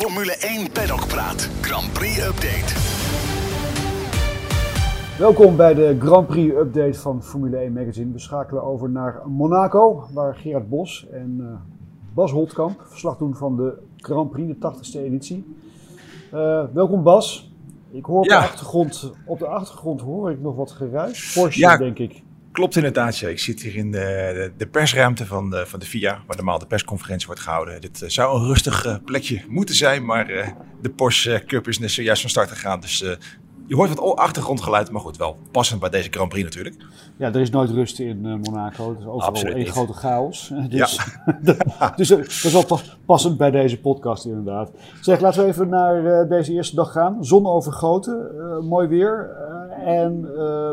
Formule 1 Paddock Praat. Grand Prix Update. Welkom bij de Grand Prix update van Formule 1 Magazine. We schakelen over naar Monaco, waar Gerard Bos en uh, Bas Holtkamp verslag doen van de Grand Prix, de 80ste editie. Uh, welkom Bas. Ik hoor op, de achtergrond, op de achtergrond hoor ik nog wat geruis. Porsche, ja, denk ik. Klopt inderdaad. Ja. Ik zit hier in de, de, persruimte van de, van de FIA, waar normaal de persconferentie wordt gehouden. Dit uh, zou een rustig plekje moeten zijn, maar de Porsche Cup is net zojuist van start gegaan. Dus je hoort wat achtergrondgeluid, maar goed, wel passend bij deze Grand Prix natuurlijk. Ja, er is nooit rust in uh, Monaco. Het is overal één grote chaos. Dus, ja. dus uh, dat is wel passend bij deze podcast inderdaad. Zeg, laten we even naar uh, deze eerste dag gaan. Zon overgoten, mooi weer. en,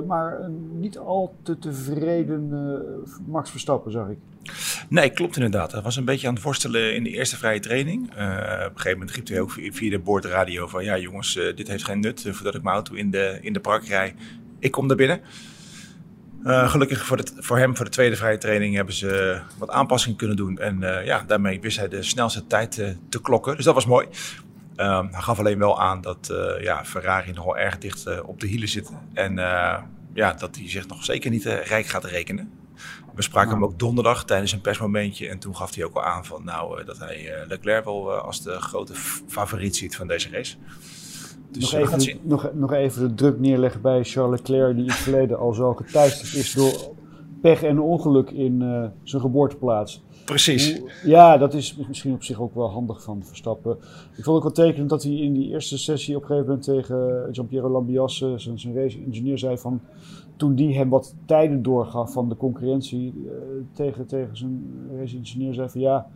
maar niet al te tevreden Max Verstappen, zag ik. Nee, klopt inderdaad. Hij was een beetje aan het worstelen in de eerste vrije training. Uh, op een gegeven moment riep hij ook via de boordradio van... ja jongens, uh, dit heeft geen nut voordat ik mijn auto in de, in de park rij. Ik kom naar binnen. Gelukkig voor, voor hem, voor de tweede vrije training, hebben ze wat aanpassingen kunnen doen. En ja, daarmee wist hij de snelste tijd te klokken. Dus dat was mooi. Um, hij gaf alleen wel aan dat ja, Ferrari nogal erg dicht op de hielen zit. En ja, dat hij zich nog zeker niet rijk gaat rekenen. We spraken hem ook donderdag tijdens een persmomentje. En toen gaf hij ook al aan van, nou, dat hij Leclerc wel als de grote favoriet ziet van deze race. Dus nog, even, nog, nog even de druk neerleggen bij Charles Leclerc, die in het verleden al zo geteisterd is door pech en ongeluk in uh, zijn geboorteplaats. Precies. Ja, dat is misschien op zich ook wel handig van Verstappen. Ik vond ook wel tekenend dat hij in die eerste sessie op een gegeven moment tegen Giampiero Lambias, zijn, zijn race-engineer, zei van toen die hem wat tijden doorgaf van de concurrentie uh, tegen, tegen zijn race-engineer, zei van ja,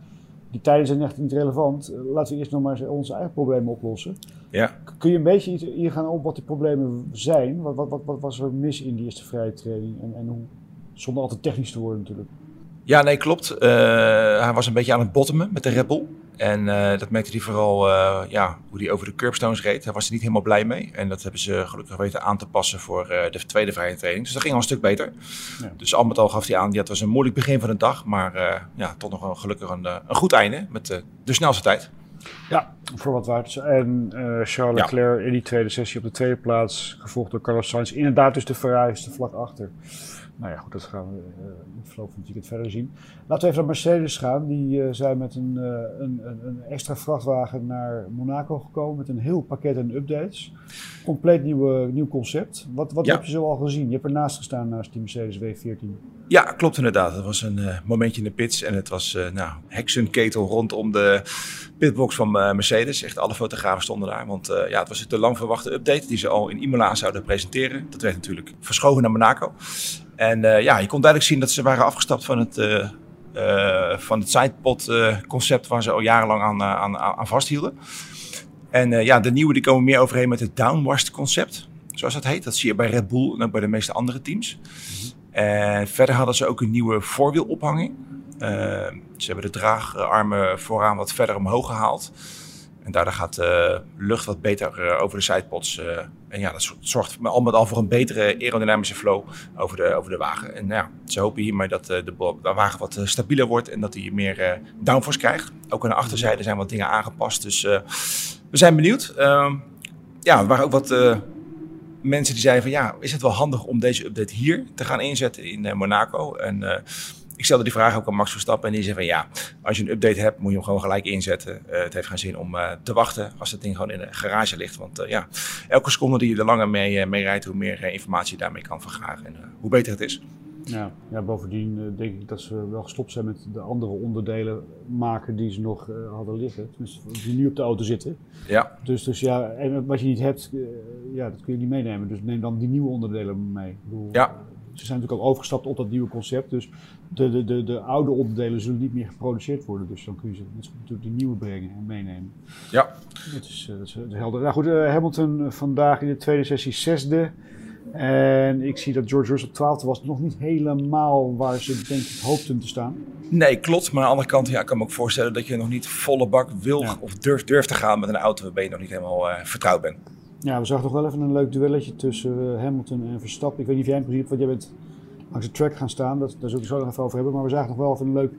die tijden zijn echt niet relevant. Laten we eerst nog maar onze eigen problemen oplossen. Ja. Kun je een beetje hier gaan op wat die problemen zijn? Wat, wat, wat, wat was er mis in die eerste vrije training? En, en hoe, zonder altijd technisch te worden natuurlijk. Ja, nee, klopt. Uh, hij was een beetje aan het bottomen met de Red Bull. En uh, dat merkte hij vooral uh, ja, hoe hij over de curbstones reed. Hij was er niet helemaal blij mee. En dat hebben ze gelukkig weten aan te passen voor de tweede vrije training. Dus dat ging al een stuk beter. Ja. Dus al met al gaf hij aan, ja, het was een moeilijk begin van de dag. Maar ja, toch nog wel gelukkig een, een goed einde met de snelste tijd. Ja, voor wat waard. En Charles Leclerc ja. in die tweede sessie op de tweede plaats. Gevolgd door Carlos Sainz. Inderdaad dus de Ferrari de vlak achter. Nou ja, goed, dat gaan we uh, in het verloop van het weekend verder zien. Laten we even naar Mercedes gaan. Die uh, zijn met een, uh, een, een, extra vrachtwagen naar Monaco gekomen met een heel pakket aan updates. Compleet nieuwe, nieuw concept. Wat, wat ja. heb je zo al gezien? Je hebt ernaast gestaan naast die Mercedes W14. Ja, klopt inderdaad. Dat was een momentje in de pits en het was nou, heksenketel rondom de pitbox van Mercedes. Echt alle fotografen stonden daar, want ja, het was de lang verwachte update die ze al in Imola zouden presenteren. Dat werd natuurlijk verschoven naar Monaco. En uh, ja, je kon duidelijk zien dat ze waren afgestapt van het, uh, uh, van het sidepod concept waar ze al jarenlang aan, aan, aan vasthielden. En ja, de nieuwe die komen meer overheen met het downwashed concept, zoals dat heet. Dat zie je bij Red Bull en ook bij de meeste andere teams. Verder hadden ze ook een nieuwe voorwielophanging. ze hebben de draagarmen vooraan wat verder omhoog gehaald. En daardoor gaat de lucht wat beter over de sidepods. en ja, dat zorgt al met al voor een betere aerodynamische flow over de, over de wagen. En ja, ze hopen hiermee dat de, de wagen wat stabieler wordt en dat hij meer downforce krijgt. Ook aan de achterzijde zijn wat dingen aangepast. Dus we zijn benieuwd. Ehm, ja, er waren ook wat mensen die zeiden van ja, is het wel handig om deze update hier te gaan inzetten in Monaco? En ik stelde die vraag ook aan Max Verstappen en die zei van ja, als je een update hebt moet je hem gewoon gelijk inzetten. Uh, het heeft geen zin om uh, te wachten als het ding gewoon in de garage ligt. Want uh, ja, elke seconde die je er langer mee, mee rijdt, hoe meer informatie je daarmee kan vergaren en hoe beter het is. Ja, ja bovendien denk ik dat ze wel gestopt zijn met de andere onderdelen maken die ze nog hadden liggen. Dus die nu op de auto zitten. Ja. Dus, dus ja, en wat je niet hebt, ja, dat kun je niet meenemen. Dus neem dan die nieuwe onderdelen mee. Ik bedoel, ja. Ze zijn natuurlijk ook overgestapt op dat nieuwe concept. Dus de, de, de, de oude onderdelen zullen niet meer geproduceerd worden. Dus dan kun je ze natuurlijk die nieuwe brengen en meenemen. Ja. Dat is, dat is helder. Nou goed, uh, Hamilton vandaag in de tweede sessie zesde. En ik zie dat George Russell twaalfde was. Nog niet helemaal waar ze denk ik hoopten te staan. Nee, klopt. Maar aan de andere kant ja, ik kan me ook voorstellen dat je nog niet volle bak wil ja. of durft, durft te gaan met een auto waarbij je nog niet helemaal uh, vertrouwd bent. Ja, we zagen toch wel even een leuk duelletje tussen Hamilton en Verstappen. Ik weet niet of jij in principe, want jij bent langs de track gaan staan. Dat, daar zullen we zo nog even over hebben. Maar we zagen nog wel even een leuk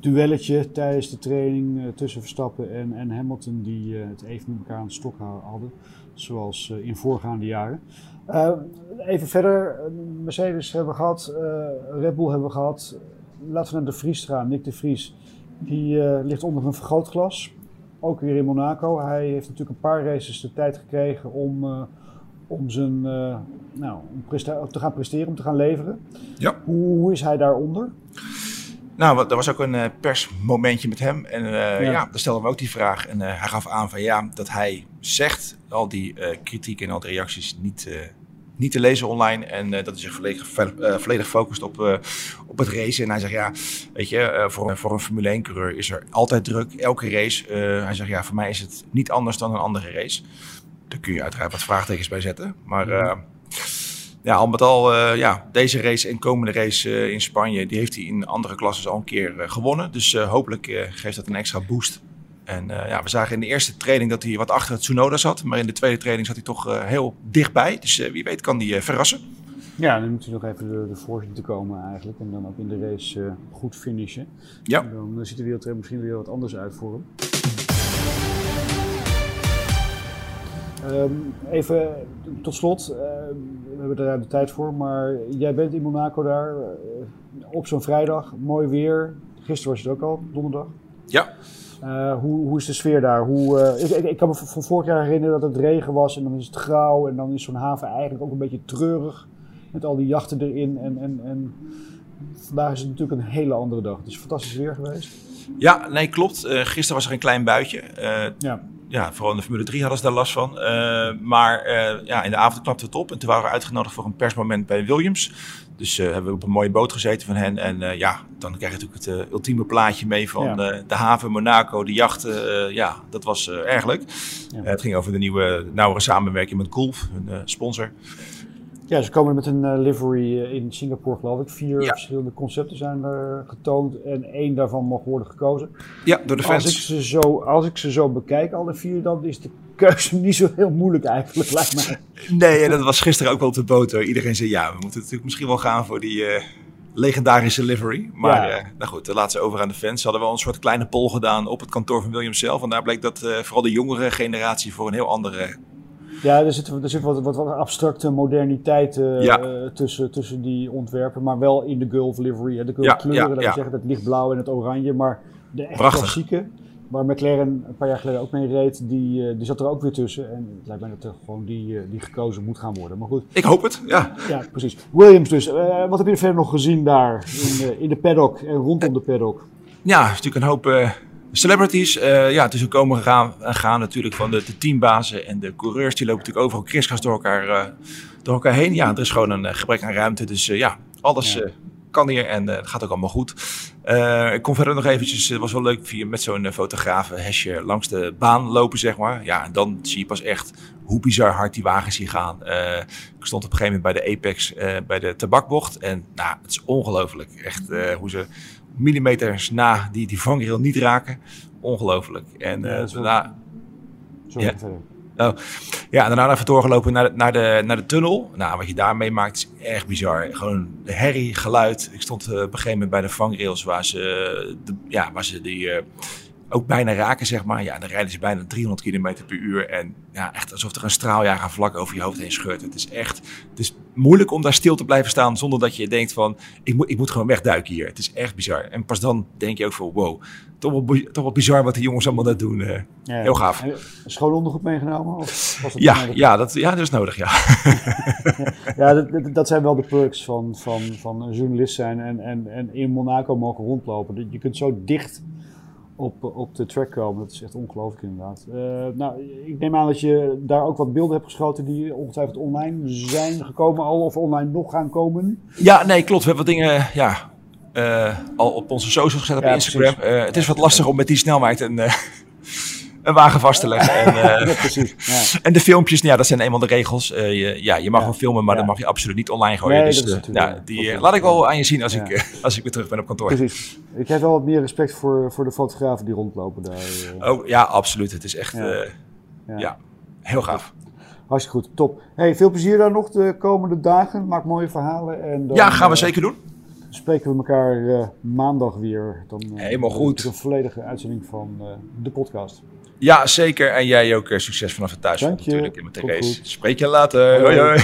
duelletje tijdens de training tussen Verstappen en, en Hamilton, die het even met elkaar aan de stok hadden. Zoals in voorgaande jaren. even verder, Mercedes hebben we gehad, Red Bull hebben we gehad. Laten we naar de Vries gaan. Nick de Vries, die ligt onder een vergrootglas. Ook weer in Monaco. Hij heeft natuurlijk een paar races de tijd gekregen om om, zijn, uh, nou, om te gaan presteren, om te gaan leveren. Ja. Hoe, hoe is hij daaronder? Nou, er was ook een uh, persmomentje met hem. En ja. ja, daar stelden we ook die vraag. En hij gaf aan van ja, dat hij zegt al die kritiek en al die reacties niet, niet te lezen online. En dat hij zich volledig, volledig focust op, op het racen. En hij zegt ja, weet je, voor, voor een Formule 1 coureur is er altijd druk. Elke race. hij zegt ja, voor mij is het niet anders dan een andere race. Daar kun je uiteraard wat vraagtekens bij zetten. Maar uh, ja, al met al, uh, ja, deze race en komende race uh, in Spanje, die heeft hij in andere klassen al een keer gewonnen. Dus hopelijk geeft dat een extra boost. En ja, we zagen in de eerste training dat hij wat achter het Tsunoda zat. Maar in de tweede training zat hij toch heel dichtbij. Dus wie weet kan hij verrassen. Ja, dan moet hij nog even de, de voorzitter komen eigenlijk. En dan ook in de race goed finishen. Ja. En dan ziet de wereld er misschien weer wat anders uit voor hem. Um, even tot slot, we hebben er ruim de tijd voor, maar jij bent in Monaco daar op zo'n vrijdag, mooi weer. Gisteren was het ook al, donderdag. Ja. Uh, hoe, hoe is de sfeer daar? Hoe, ik, ik, ik, kan me van vorig jaar herinneren dat het regen was en dan is het grauw en dan is zo'n haven eigenlijk ook een beetje treurig met al die jachten erin. En, en, en vandaag is het natuurlijk een hele andere dag. Het is fantastisch weer geweest. Ja, nee, klopt. gisteren was er een klein buitje. ja ja, vooral in de Formule 3 hadden ze daar last van. Uh, maar uh, ja, in de avond klapte het op en toen waren we uitgenodigd voor een persmoment bij Williams. Dus uh, hebben we op een mooie boot gezeten van hen. En ja, dan krijg je natuurlijk het ultieme plaatje mee van ja. de haven Monaco, de jachten. ja, dat was erg leuk. Ja. het ging over de nieuwe, nauwere samenwerking met Gulf, hun sponsor. Ja, ze komen met een uh, livery eh, in Singapore, geloof ik. Vier verschillende concepten zijn er getoond en één daarvan mag worden gekozen. Ja, door de fans. Als ik ze zo, als ik ze zo bekijk, alle vier, dan is de keuze niet zo heel moeilijk eigenlijk, lijkt mij. Nee, en dat was gisteren ook wel op de boot. Hoor. Iedereen zei ja, we moeten natuurlijk misschien wel gaan voor die uh, legendarische livery. Maar ja. uh, nou goed, laat ze over aan de fans. Ze hadden wel een soort kleine poll gedaan op het kantoor van Williams zelf. En daar bleek dat vooral de jongere generatie voor een heel andere ja, er zit, er zit wat, wat, wat abstracte moderniteit uh, tussen, tussen die ontwerpen, maar wel in de Gulf livery. De Gulf ja, kleuren, ja, dat ja. zeggen, het lichtblauw en het oranje, maar de echt klassieke, waar McLaren een paar jaar geleden ook mee reed, die, uh, die zat er ook weer tussen. En het lijkt mij dat er gewoon die, uh, die gekozen moet gaan worden. Maar goed. Ik hoop het, ja. Ja, precies. Williams dus. wat heb je er verder nog gezien daar in, in de paddock en rondom de paddock? Ja, natuurlijk een hoop Celebrities, uh, ja, het is ook komen gegaan, gaan natuurlijk van de, de, teambazen en de coureurs. Die lopen natuurlijk overal kriskras door elkaar, uh, door elkaar heen. Ja, er is gewoon een gebrek aan ruimte. Dus ja, alles ja. kan hier en het gaat ook allemaal goed. ik kom verder nog eventjes, het was wel leuk via met zo'n fotograaf hesje langs de baan lopen, zeg maar. Ja, en dan zie je pas echt hoe bizar hard die wagens hier gaan. ik stond op een gegeven moment bij de Apex, bij de tabakbocht. En nou, het is ongelooflijk. Echt hoe ze millimeters na die, die vangrail niet raken. Ongelooflijk. En ja, uh, daarna... ja. Oh, ja, daarna even doorgelopen naar de, naar, de, naar de tunnel. Nou, wat je daar meemaakt is echt bizar. Gewoon de herrie, geluid. Ik stond uh, op een gegeven moment bij de vangrails waar ze, de, ja, waar ze die... Uh, ook bijna raken, zeg maar. Ja, dan rijden ze bijna 300 km per uur. En ja, echt alsof er een straaljager vlak over je hoofd heen scheurt. Het is echt het is moeilijk om daar stil te blijven staan zonder dat je denkt van... Ik moet, ik moet gewoon wegduiken hier. Het is echt bizar. En pas dan denk je ook van wow, toch wel, toch wel bizar wat die jongens allemaal daar doen. Uh, ja, heel gaaf. Schoolondergoed meegenomen? Of was dat ja, ja, dat, ja, dat is nodig, ja. ja, dat, dat, zijn wel de perks van, van, van een journalist zijn en, en, en in Monaco mogen rondlopen. Je kunt zo dicht op, op de track komen. Dat is echt ongelooflijk inderdaad. Uh, nou, ik neem aan dat je daar ook wat beelden hebt geschoten die ongetwijfeld online zijn gekomen al of online nog gaan komen. Ja, nee, klopt. We hebben wat dingen ja, uh, al op onze socials gezet op ja, Instagram. Uh, het is wat lastig om met die snelheid een, een wagen vast te leggen. En, uh, ja, precies. Ja. en de filmpjes, ja, dat zijn eenmaal de regels. Uh, je, ja, je mag wel filmen, maar dan mag je absoluut niet online gooien. Nee, dus uh, die laat ik wel aan je zien als, ik, als ik weer terug ben op kantoor. Precies. Ik heb wel wat meer respect voor, voor de fotografen die rondlopen daar. Oh ja, absoluut. Het is echt ja. heel gaaf. Hartstikke goed, top. Hey, veel plezier daar nog de komende dagen. Maak mooie verhalen. En dan, ja, gaan we zeker doen. spreken we elkaar maandag weer. Dan, Helemaal goed. Een volledige uitzending van de podcast. Ja, zeker. En jij ook succes vanaf het thuis natuurlijk in met de race. Spreek je later. hoi. hoi.